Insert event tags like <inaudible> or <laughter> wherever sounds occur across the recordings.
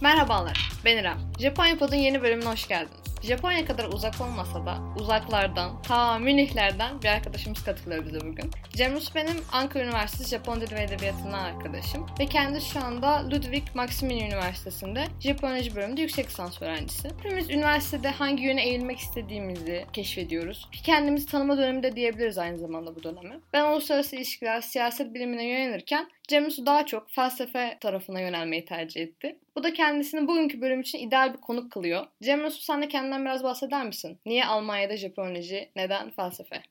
Merhabalar, ben İrem. Japonya Pod'un yeni bölümüne hoş geldiniz. Japonya kadar uzak olmasa da uzaklardan, ta Münihlerden bir arkadaşımız katılıyor bize bugün. Cemrus benim Ankara Üniversitesi Japon Dili ve Edebiyatı'ndan arkadaşım ve kendisi şu anda Ludwig Maximilian Üniversitesi'nde Japonyacı bölümünde yüksek lisans öğrencisi. Hepimiz üniversitede hangi yöne eğilmek istediğimizi keşfediyoruz. Kendimizi tanıma döneminde diyebiliriz aynı zamanda bu dönemi. Ben uluslararası ilişkiler, siyaset bilimine yönelirken Cemsu daha çok felsefe tarafına yönelmeyi tercih etti. Bu da kendisini bugünkü bölüm için ideal bir konuk kılıyor. Cemsu sen de kendinden biraz bahseder misin? Niye Almanya'da Japonyacı, neden felsefe?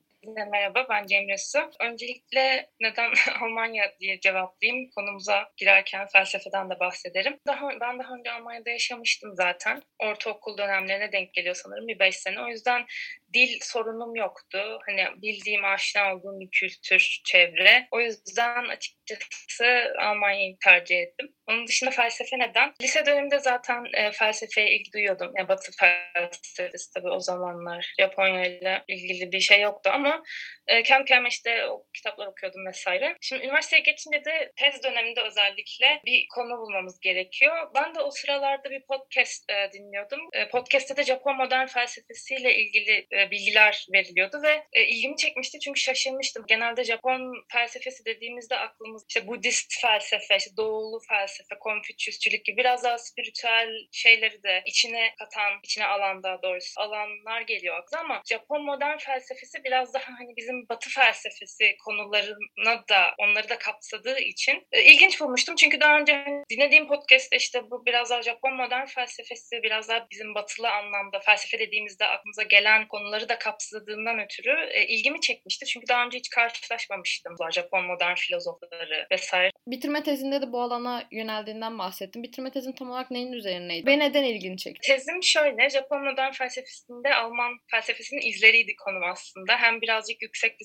Merhaba ben Cemre Su. Öncelikle neden <laughs> Almanya diye cevaplayayım. Konumuza girerken felsefeden de bahsederim. Daha, ben daha önce Almanya'da yaşamıştım zaten. Ortaokul dönemlerine denk geliyor sanırım bir beş sene. O yüzden dil sorunum yoktu. Hani bildiğim, aşina olduğum bir kültür, çevre. O yüzden açıkçası Almanya'yı tercih ettim. Onun dışında felsefe neden? Lise döneminde zaten e, felsefeye ilgi duyuyordum. Yani Batı felsefesi tabii o zamanlar Japonya ile ilgili bir şey yoktu ama e, kendi kendime işte o kitaplar okuyordum vesaire. Şimdi üniversiteye geçince de tez döneminde özellikle bir konu bulmamız gerekiyor. Ben de o sıralarda bir podcast e, dinliyordum. E, podcast'te de Japon modern felsefesiyle ilgili e, bilgiler veriliyordu ve e, ilgimi çekmişti çünkü şaşırmıştım. Genelde Japon felsefesi dediğimizde aklımız işte Budist felsefe, işte doğulu felsefe, Konfüçyüsçülük gibi biraz daha spiritüel şeyleri de içine katan, içine alan daha doğrusu alanlar geliyor aklıma ama Japon modern felsefesi biraz daha hani bizim batı felsefesi konularına da onları da kapsadığı için e, ilginç bulmuştum. Çünkü daha önce dinlediğim podcast'te işte bu biraz daha Japon modern felsefesi biraz daha bizim batılı anlamda felsefe dediğimizde aklımıza gelen konuları da kapsadığından ötürü e, ilgimi çekmişti. Çünkü daha önce hiç karşılaşmamıştım Japon modern filozofları vesaire. Bitirme tezinde de bu alana yöneldiğinden bahsettim. Bitirme tezin tam olarak neyin üzerineydi? Ve neden ilgini çekti? Tezim şöyle, Japon modern felsefesinde Alman felsefesinin izleriydi konum aslında. Hem birazcık yüksek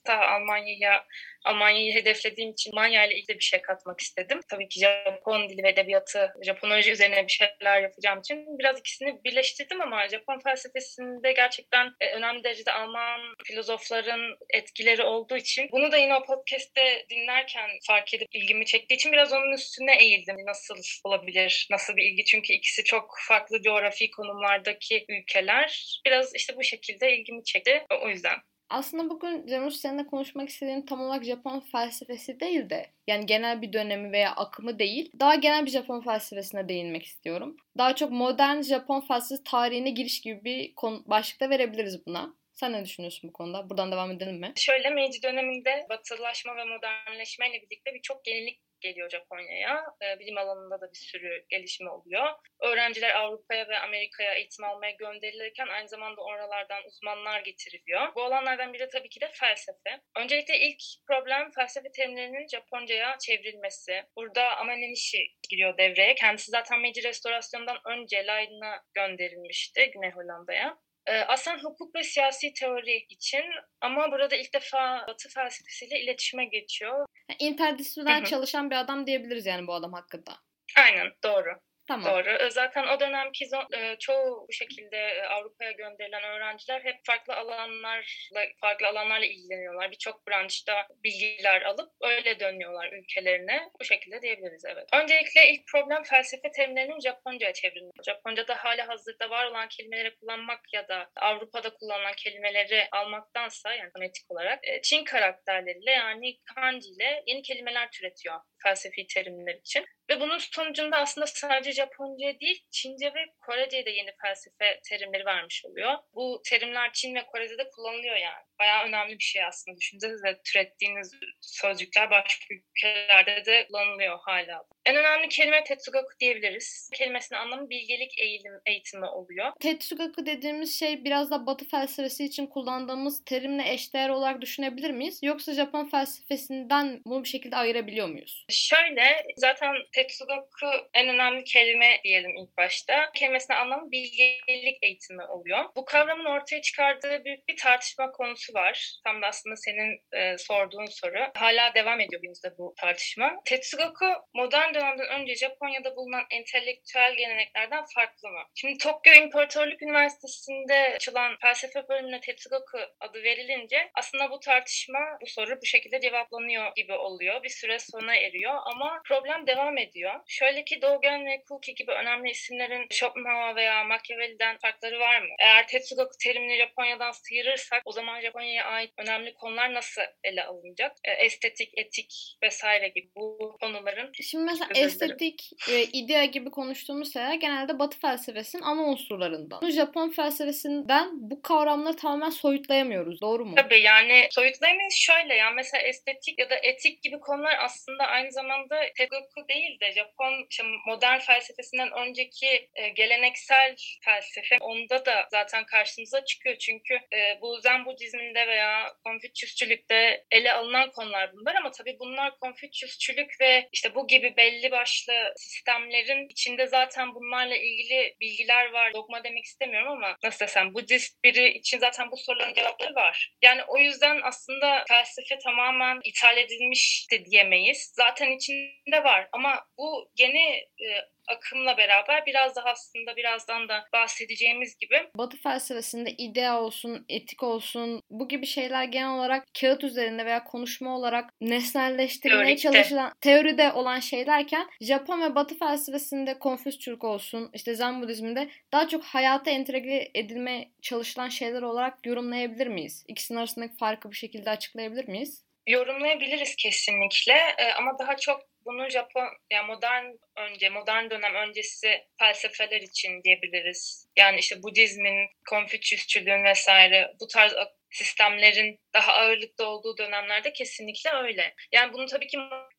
lisansta Almanya'ya Almanya'yı hedeflediğim için Almanya ile ilgili bir şey katmak istedim. Tabii ki Japon dili ve edebiyatı, Japonoloji üzerine bir şeyler yapacağım için biraz ikisini birleştirdim ama Japon felsefesinde gerçekten e, önemli derecede Alman filozofların etkileri olduğu için bunu da yine o podcast'te dinlerken fark edip ilgimi çektiği için biraz onun üstüne eğildim. Nasıl olabilir, nasıl bir ilgi? Çünkü ikisi çok farklı coğrafi konumlardaki ülkeler. Biraz işte bu şekilde ilgimi çekti. O yüzden aslında bugün Cemus seninle konuşmak istediğim tam olarak Japon felsefesi değil de yani genel bir dönemi veya akımı değil. Daha genel bir Japon felsefesine değinmek istiyorum. Daha çok modern Japon felsefesi tarihine giriş gibi bir konu, başlıkta verebiliriz buna. Sen ne düşünüyorsun bu konuda? Buradan devam edelim mi? Şöyle Meiji döneminde batılaşma ve modernleşmeyle birlikte birçok yenilik geliyor Japonya'ya. E, bilim alanında da bir sürü gelişme oluyor. Öğrenciler Avrupa'ya ve Amerika'ya eğitim almaya gönderilirken aynı zamanda oralardan uzmanlar getiriliyor. Bu alanlardan biri tabii ki de felsefe. Öncelikle ilk problem felsefe terimlerinin Japonca'ya çevrilmesi. Burada Amanenishi giriyor devreye. Kendisi zaten Meiji Restorasyon'dan önce Leiden'a gönderilmişti Güney Hollanda'ya. Ee, aslında hukuk ve siyasi teori için ama burada ilk defa Batı felsefesiyle iletişime geçiyor. İnterdisipliner çalışan bir adam diyebiliriz yani bu adam hakkında. Aynen doğru. Tamam. Doğru. Zaten o dönemki e, çoğu bu şekilde e, Avrupa'ya gönderilen öğrenciler hep farklı alanlarla farklı alanlarla ilgileniyorlar. Birçok branşta bilgiler alıp öyle dönüyorlar ülkelerine. Bu şekilde diyebiliriz evet. Öncelikle ilk problem felsefe terimlerinin Japonca'ya çevrilmesi. Japonca'da hala hazırda var olan kelimeleri kullanmak ya da Avrupa'da kullanılan kelimeleri almaktansa yani fonetik olarak e, Çin karakterleriyle yani kanji ile yeni kelimeler türetiyor felsefi terimler için. Ve bunun sonucunda aslında sadece Japonca değil, Çince ve Korece'ye de yeni felsefe terimleri vermiş oluyor. Bu terimler Çin ve Kore'de de kullanılıyor yani. Bayağı önemli bir şey aslında. Düşünsenize türettiğiniz sözcükler başka ülkelerde de kullanılıyor hala. En önemli kelime Tetsugaku diyebiliriz. Kelimesinin anlamı bilgelik eğilim, eğitimi oluyor. Tetsugaku dediğimiz şey biraz da Batı felsefesi için kullandığımız terimle eşdeğer olarak düşünebilir miyiz? Yoksa Japon felsefesinden bunu bir şekilde ayırabiliyor muyuz? Şöyle, zaten Tetsugaku en önemli kelime diyelim ilk başta. Kelimesinin anlamı bilgelik eğitimi oluyor. Bu kavramın ortaya çıkardığı büyük bir tartışma konusu var. Tam da aslında senin e, sorduğun soru. Hala devam ediyor günümüzde bu tartışma. Tetsugaku modern dönemden önce Japonya'da bulunan entelektüel geleneklerden farklı mı? Şimdi Tokyo İmparatorluk Üniversitesi'nde açılan felsefe bölümüne Tetsugaku adı verilince aslında bu tartışma, bu soru bu şekilde cevaplanıyor gibi oluyor. Bir süre sona eriyor ama problem devam ediyor. Şöyle ki Dogen ve Kuki gibi önemli isimlerin Schopenhauer veya Machiavelli'den farkları var mı? Eğer Tetsugaku terimini Japonya'dan sıyırırsak o zaman Japonya'ya ait önemli konular nasıl ele alınacak? E, estetik, etik vesaire gibi bu konuların. Şimdi mesela estetik ve idea gibi konuştuğumuz şeyler genelde Batı felsefesinin ana unsurlarından. Japon felsefesinden bu kavramları tamamen soyutlayamıyoruz. Doğru mu? Tabii yani soyutlayamayız şöyle ya mesela estetik ya da etik gibi konular aslında aynı zamanda Tetsugaku değil de Japon modern felsefesinden önceki e, geleneksel felsefe onda da zaten karşımıza çıkıyor. Çünkü e, bu Zen Budizminde veya Konfüçyüsçülükte ele alınan konular bunlar ama tabii bunlar Konfüçyüsçülük ve işte bu gibi belli başlı sistemlerin içinde zaten bunlarla ilgili bilgiler var. Dogma demek istemiyorum ama nasıl desem Budist biri için zaten bu soruların cevapları var. Yani o yüzden aslında felsefe tamamen ithal edilmiş diyemeyiz. Zaten içinde var ama bu yeni e, akımla beraber biraz daha aslında birazdan da bahsedeceğimiz gibi. Batı felsefesinde idea olsun, etik olsun bu gibi şeyler genel olarak kağıt üzerinde veya konuşma olarak nesnelleştirilmeye Teorikte. çalışılan teoride olan şeylerken Japon ve Batı felsefesinde Konfüçyülük olsun, işte Zen Budizminde daha çok hayata entegre edilmeye çalışılan şeyler olarak yorumlayabilir miyiz? İkisinin arasındaki farkı bu şekilde açıklayabilir miyiz? Yorumlayabiliriz kesinlikle ama daha çok bunu Japon yani modern önce modern dönem öncesi felsefeler için diyebiliriz. Yani işte Budizmin, Konfüçyüsçülüğün vesaire bu tarz sistemlerin daha ağırlıkta olduğu dönemlerde kesinlikle öyle. Yani bunu tabii ki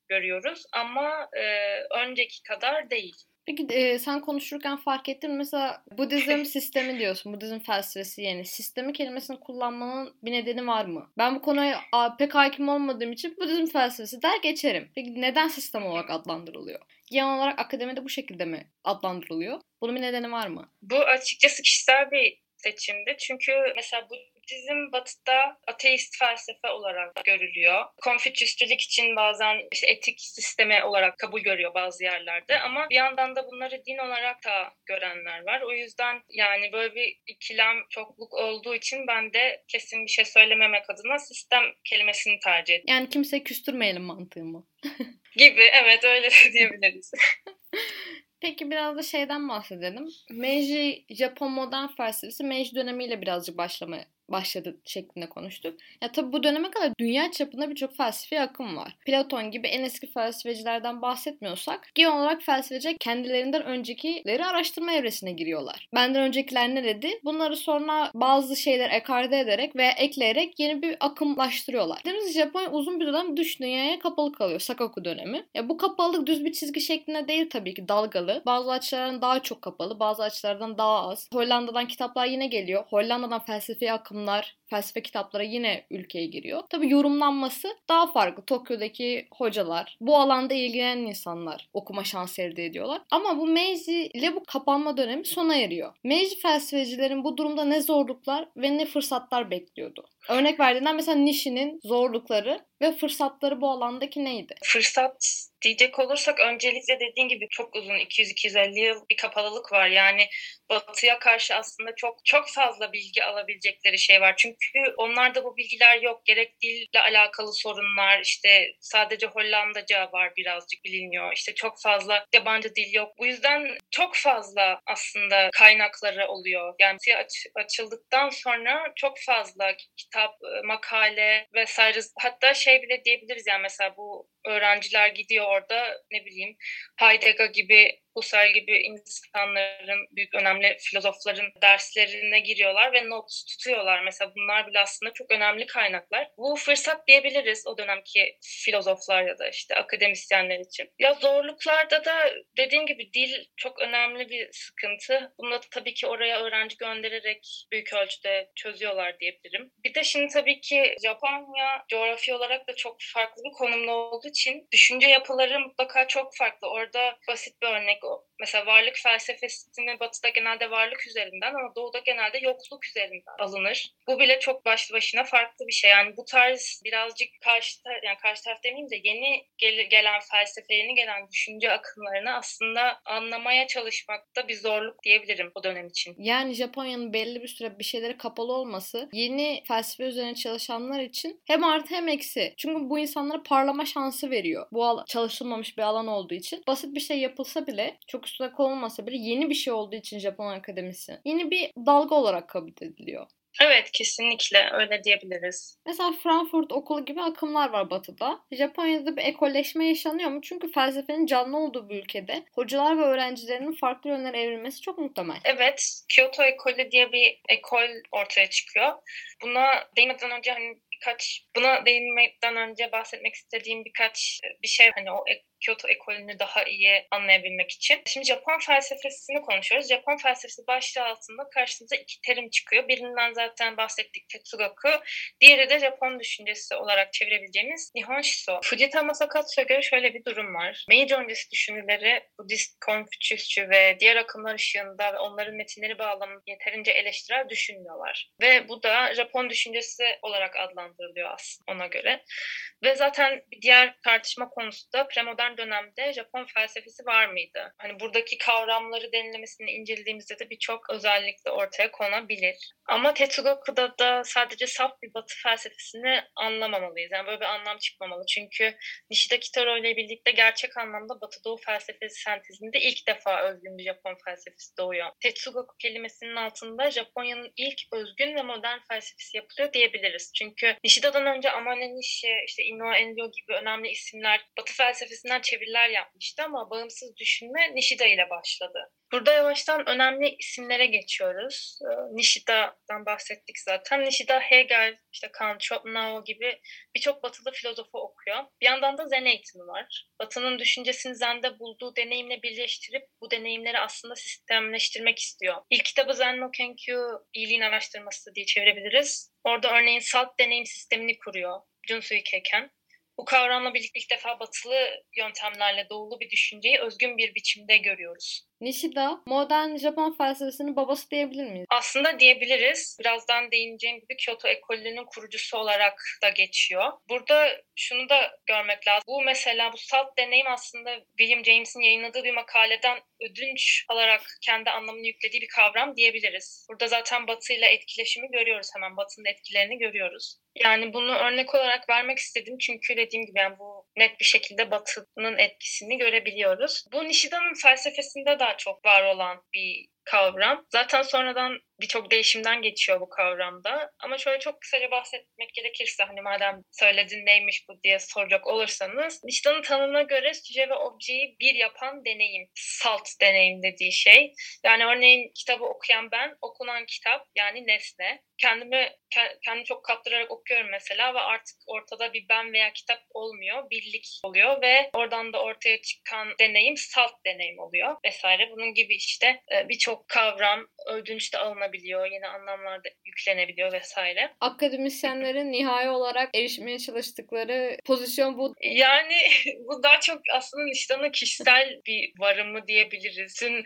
görüyoruz ama e, önceki kadar değil. Peki e, sen konuşurken fark ettin mesela Budizm <laughs> sistemi diyorsun. Budizm felsefesi yani. Sistemi kelimesini kullanmanın bir nedeni var mı? Ben bu konuya a, pek hakim olmadığım için Budizm felsefesi der geçerim. Peki neden sistem olarak adlandırılıyor? Genel olarak akademide bu şekilde mi adlandırılıyor? Bunun bir nedeni var mı? Bu açıkçası kişisel bir seçimdi. Çünkü mesela bu Budizm batıda ateist felsefe olarak görülüyor. Konfüçyüsçülük için bazen işte etik sistemi olarak kabul görüyor bazı yerlerde ama bir yandan da bunları din olarak da görenler var. O yüzden yani böyle bir ikilem çokluk olduğu için ben de kesin bir şey söylememek adına sistem kelimesini tercih ettim. Yani kimse küstürmeyelim mantığı mı? <laughs> Gibi evet öyle de diyebiliriz. <laughs> Peki biraz da şeyden bahsedelim. Meiji Japon modern felsefesi Meiji dönemiyle birazcık başlamaya başladı şeklinde konuştuk. Ya tabii bu döneme kadar dünya çapında birçok felsefi akım var. Platon gibi en eski felsefecilerden bahsetmiyorsak genel olarak felsefeciler kendilerinden öncekileri araştırma evresine giriyorlar. Benden öncekiler ne dedi? Bunları sonra bazı şeyler ekarte ederek veya ekleyerek yeni bir akımlaştırıyorlar. Dediğimiz Japonya uzun bir dönem dış dünyaya kapalı kalıyor. Sakaku dönemi. Ya bu kapalılık düz bir çizgi şeklinde değil tabii ki dalgalı. Bazı açılardan daha çok kapalı, bazı açılardan daha az. Hollanda'dan kitaplar yine geliyor. Hollanda'dan felsefi akım akımlar, felsefe kitaplara yine ülkeye giriyor. Tabi yorumlanması daha farklı. Tokyo'daki hocalar, bu alanda ilgilenen insanlar okuma şansı elde ediyorlar. Ama bu Meiji ile bu kapanma dönemi sona eriyor. Meiji felsefecilerin bu durumda ne zorluklar ve ne fırsatlar bekliyordu? Örnek verdiğinden mesela Nishi'nin zorlukları ve fırsatları bu alandaki neydi? Fırsat diyecek olursak öncelikle dediğin gibi çok uzun 200-250 yıl bir kapalılık var. Yani batıya karşı aslında çok çok fazla bilgi alabilecekleri şey var. Çünkü onlarda bu bilgiler yok. Gerek dille alakalı sorunlar işte sadece Hollandaca var birazcık biliniyor. İşte çok fazla yabancı dil yok. Bu yüzden çok fazla aslında kaynakları oluyor. Yani aç, açıldıktan sonra çok fazla kitap, makale vesaire. Hatta şey bile diyebiliriz yani mesela bu öğrenciler gidiyor orada ne bileyim Heidegger gibi Husserl gibi insanların, büyük önemli filozofların derslerine giriyorlar ve not tutuyorlar. Mesela bunlar bile aslında çok önemli kaynaklar. Bu fırsat diyebiliriz o dönemki filozoflar ya da işte akademisyenler için. Ya zorluklarda da dediğim gibi dil çok önemli bir sıkıntı. Bunu tabii ki oraya öğrenci göndererek büyük ölçüde çözüyorlar diyebilirim. Bir de şimdi tabii ki Japonya coğrafi olarak da çok farklı bir konumda olduğu için düşünce yapıları mutlaka çok farklı. Orada basit bir örnek o. Mesela varlık felsefesini batıda genelde varlık üzerinden ama doğuda genelde yokluk üzerinden alınır. Bu bile çok başlı başına farklı bir şey. Yani bu tarz birazcık karşı yani karşı taraf demeyeyim de yeni gel- gelen felsefe, yeni gelen düşünce akımlarını aslında anlamaya çalışmakta bir zorluk diyebilirim bu dönem için. Yani Japonya'nın belli bir süre bir şeylere kapalı olması yeni felsefe üzerine çalışanlar için hem artı hem eksi. Çünkü bu insanlara parlama şansı veriyor. Bu al- çalışılmamış bir alan olduğu için. Basit bir şey yapılsa bile, çok üstüne konulmasa bile yeni bir şey olduğu için Japon Akademisi yeni bir dalga olarak kabul ediliyor. Evet kesinlikle öyle diyebiliriz. Mesela Frankfurt okulu gibi akımlar var batıda. Japonya'da bir ekolleşme yaşanıyor mu? Çünkü felsefenin canlı olduğu bir ülkede hocalar ve öğrencilerinin farklı yönlere evrilmesi çok muhtemel. Evet, Kyoto ekolü diye bir ekol ortaya çıkıyor. Buna değinmeden önce hani birkaç buna değinmeden önce bahsetmek istediğim birkaç bir şey hani o Kyoto ekolünü daha iyi anlayabilmek için. Şimdi Japon felsefesini konuşuyoruz. Japon felsefesi başlığı altında karşımıza iki terim çıkıyor. Birinden zaten bahsettik Tetsugaku. Diğeri de Japon düşüncesi olarak çevirebileceğimiz Nihon Shiso. Fujitama Sakatsu'ya göre şöyle bir durum var. Meiji öncesi düşünürleri Budist, Konfüçyüsçü ve diğer akımlar ışığında ve onların metinleri bağlamında yeterince eleştirel düşünmüyorlar. Ve bu da Japon düşüncesi olarak adlandırılıyor aslında ona göre. Ve zaten bir diğer tartışma konusu da premodern dönemde Japon felsefesi var mıydı? Hani buradaki kavramları denilemesini incelediğimizde de birçok özellik de ortaya konabilir. Ama Tetsugaku'da da sadece saf bir batı felsefesini anlamamalıyız. Yani böyle bir anlam çıkmamalı. Çünkü Nishida Kitaro ile birlikte gerçek anlamda Batı Doğu felsefesi sentezinde ilk defa özgün bir Japon felsefesi doğuyor. Tetsugaku kelimesinin altında Japonya'nın ilk özgün ve modern felsefesi yapılıyor diyebiliriz. Çünkü Nishida'dan önce Amane Nishi, işte Inoue Enryo gibi önemli isimler Batı felsefesinden çeviriler yapmıştı ama bağımsız düşünme Nishida ile başladı. Burada yavaştan önemli isimlere geçiyoruz. Ee, Nishida'dan bahsettik zaten. Nishida, Hegel, işte Kant, Schopenhauer gibi birçok batılı filozofu okuyor. Bir yandan da zen eğitimi var. Batı'nın düşüncesini zende bulduğu deneyimle birleştirip bu deneyimleri aslında sistemleştirmek istiyor. İlk kitabı Zen no Kenkyu, iyiliğin araştırması diye çevirebiliriz. Orada örneğin salt deneyim sistemini kuruyor. Junsui Keiken. Bu kavramla birlikte ilk defa batılı yöntemlerle doğulu bir düşünceyi özgün bir biçimde görüyoruz. Nishida modern Japon felsefesinin babası diyebilir miyiz? Aslında diyebiliriz. Birazdan değineceğim gibi Kyoto ekolünün kurucusu olarak da geçiyor. Burada şunu da görmek lazım. Bu mesela bu salt deneyim aslında William James'in yayınladığı bir makaleden ödünç alarak kendi anlamını yüklediği bir kavram diyebiliriz. Burada zaten Batı ile etkileşimi görüyoruz hemen. Batı'nın etkilerini görüyoruz. Yani bunu örnek olarak vermek istedim çünkü dediğim gibi yani bu net bir şekilde Batı'nın etkisini görebiliyoruz. Bu Nishida'nın felsefesinde çok var olan bir kavram. Zaten sonradan birçok değişimden geçiyor bu kavramda. Ama şöyle çok kısaca bahsetmek gerekirse hani madem söyledin neymiş bu diye soracak olursanız Nishida'nın tanımına göre süce ve objeyi bir yapan deneyim. Salt deneyim dediği şey. Yani örneğin kitabı okuyan ben, okunan kitap yani nesne. Kendimi kendimi çok kaptırarak okuyorum mesela ve artık ortada bir ben veya kitap olmuyor. Birlik oluyor ve oradan da ortaya çıkan deneyim salt deneyim oluyor vesaire. Bunun gibi işte e, birçok kavram ödünç de alınabiliyor, yeni anlamlar da yüklenebiliyor vesaire. Akademisyenlerin nihai olarak erişmeye çalıştıkları pozisyon bu. Yani <laughs> bu daha çok aslında Nishida'nın kişisel bir varımı diyebiliriz. Tüm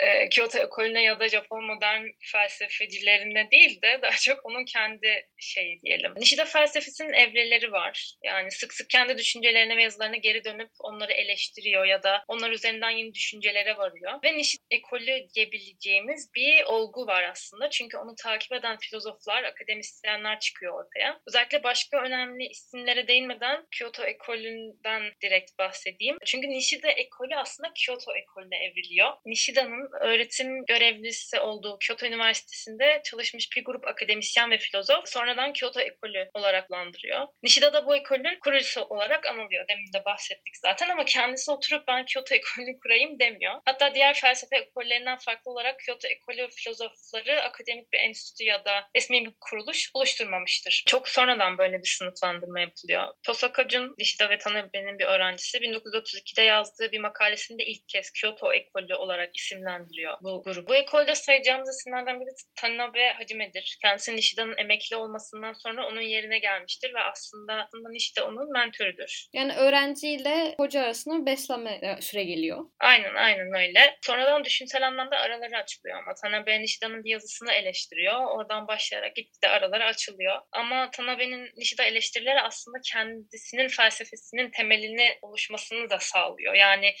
e, Kyoto ekolüne ya da Japon modern felsefecilerine değil de daha çok onun kendi şeyi diyelim. Nishida felsefesinin evreleri var. Yani sık sık kendi düşüncelerine ve yazılarına geri dönüp onları eleştiriyor ya da onlar üzerinden yeni düşüncelere varıyor. Ve Nishida ekolü diyebileceğimiz bir olgu var aslında. Çünkü onu takip eden filozoflar, akademisyenler çıkıyor ortaya. Özellikle başka önemli isimlere değinmeden Kyoto ekolünden direkt bahsedeyim. Çünkü Nishida ekolü aslında Kyoto ekolüne evriliyor. Nishida'nın öğretim görevlisi olduğu Kyoto Üniversitesi'nde çalışmış bir grup akademisyen ve filozof sonradan Kyoto ekolü olarak landırıyor. Nishida da bu ekolün kurucusu olarak anılıyor. Demin de bahsettik zaten ama kendisi oturup ben Kyoto ekolünü kurayım demiyor. Hatta diğer felsefe ekollerinden farklı olarak Kyoto ekolü filozofları akademik bir enstitü ya da resmi bir kuruluş oluşturmamıştır. Çok sonradan böyle bir sınıflandırma yapılıyor. Tosakacun Nishida ve Tanabe'nin bir öğrencisi 1932'de yazdığı bir makalesinde ilk kez Kyoto ekolü olarak isimlendiriyor bu grubu. Bu ekolde sayacağımız isimlerden biri Tanabe Hajime'dir. Kendisi Nishida'nın emekli olmasından sonra onun yerine gelmiştir ve aslında, aslında Nishida onun mentorudur. Yani öğrenciyle hoca arasında beslenme süre geliyor. Aynen aynen öyle. Sonradan düşünsel anlamda araları açılıyor ama Tanabe Nishida'nın bir yazısını eleştiriyor. Oradan başlayarak gitgide araları açılıyor. Ama Tanabe'nin Nishida eleştirileri aslında kendisinin felsefesinin temelini oluşmasını da sağlıyor. Yani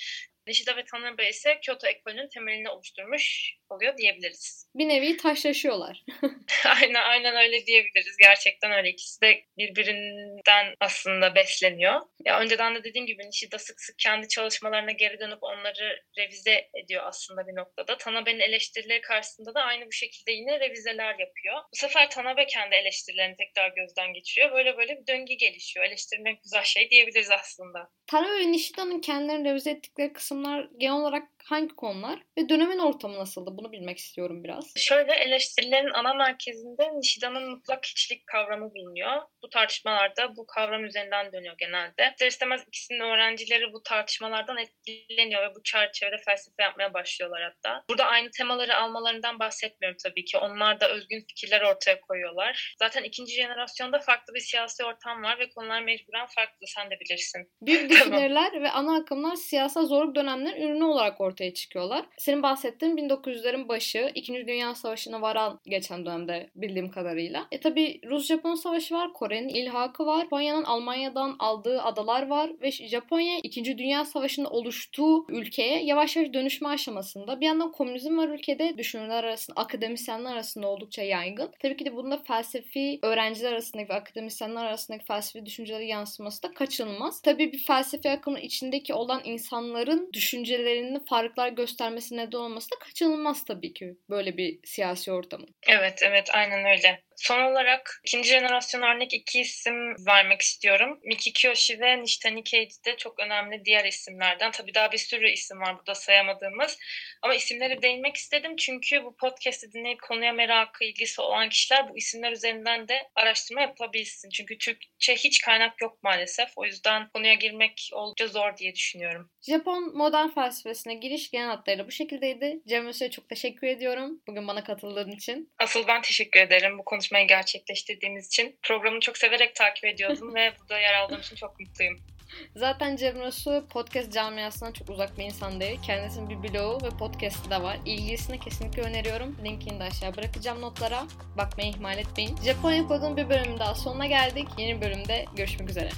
Nishida ve Tanabe ise Kyoto ekolünün temelini oluşturmuş oluyor diyebiliriz. Bir nevi taşlaşıyorlar. <laughs> aynen, aynen öyle diyebiliriz. Gerçekten öyle. İkisi de birbirinden aslında besleniyor. Ya önceden de dediğim gibi Nishida sık sık kendi çalışmalarına geri dönüp onları revize ediyor aslında bir noktada. Tanabe'nin eleştirileri karşısında da aynı bu şekilde yine revizeler yapıyor. Bu sefer Tanabe kendi eleştirilerini tekrar gözden geçiriyor. Böyle böyle bir döngü gelişiyor. Eleştirmek güzel şey diyebiliriz aslında. Tanabe ve Nishida'nın kendilerini revize ettikleri kısımlar genel olarak hangi konular ve dönemin ortamı nasıldı? Bunu bilmek istiyorum biraz. Şöyle eleştirilerin ana merkezinde Nishida'nın mutlak hiçlik kavramı bulunuyor. Bu tartışmalarda bu kavram üzerinden dönüyor genelde. İster istemez ikisinin öğrencileri bu tartışmalardan etkileniyor ve bu çerçevede felsefe yapmaya başlıyorlar hatta. Burada aynı temaları almalarından bahsetmiyorum tabii ki. Onlar da özgün fikirler ortaya koyuyorlar. Zaten ikinci jenerasyonda farklı bir siyasi ortam var ve konular mecburen farklı. Sen de bilirsin. Büyük <laughs> düşünürler ve ana akımlar siyasal zorluk dönemlerin ürünü olarak ortaya çıkıyorlar. Senin bahsettiğin 1900'lerin başı, 2. Dünya Savaşı'na varan geçen dönemde bildiğim kadarıyla. E tabi Rus-Japon Savaşı var, Kore'nin ilhakı var, Japonya'nın Almanya'dan aldığı adalar var ve Japonya 2. Dünya Savaşı'nın oluştuğu ülkeye yavaş yavaş dönüşme aşamasında. Bir yandan komünizm var ülkede, düşünürler arasında, akademisyenler arasında oldukça yaygın. Tabii ki de bunda felsefi öğrenciler arasındaki ve akademisyenler arasındaki felsefi düşünceleri yansıması da kaçınılmaz. Tabii bir felsefi akımın içindeki olan insanların düşüncelerini farklar göstermesi neden olması da kaçınılmaz tabii ki böyle bir siyasi ortamın. Evet, evet aynen öyle. Son olarak ikinci jenerasyon örnek iki isim vermek istiyorum. Miki Kyoshi ve Nishitani Keiji de çok önemli diğer isimlerden. Tabii daha bir sürü isim var burada sayamadığımız. Ama isimleri değinmek istedim çünkü bu podcast'i dinleyip konuya merakı, ilgisi olan kişiler bu isimler üzerinden de araştırma yapabilsin. Çünkü Türkçe hiç kaynak yok maalesef. O yüzden konuya girmek oldukça zor diye düşünüyorum. Japon modern felsefesine giriş genel hatlarıyla bu şekildeydi. Cem Öz'e çok teşekkür ediyorum bugün bana katıldığın için. Asıl ben teşekkür ederim bu konuşmayı gerçekleştirdiğimiz için. Programı çok severek takip ediyordum <laughs> ve burada yer aldığım için çok mutluyum. Zaten Cem Rosu podcast camiasından çok uzak bir insan değil. Kendisinin bir blogu ve podcastı da var. İlgisini kesinlikle öneriyorum. Linkini de aşağı bırakacağım notlara. Bakmayı ihmal etmeyin. Japonya Pod'un bir bölümü daha sonuna geldik. Yeni bölümde görüşmek üzere.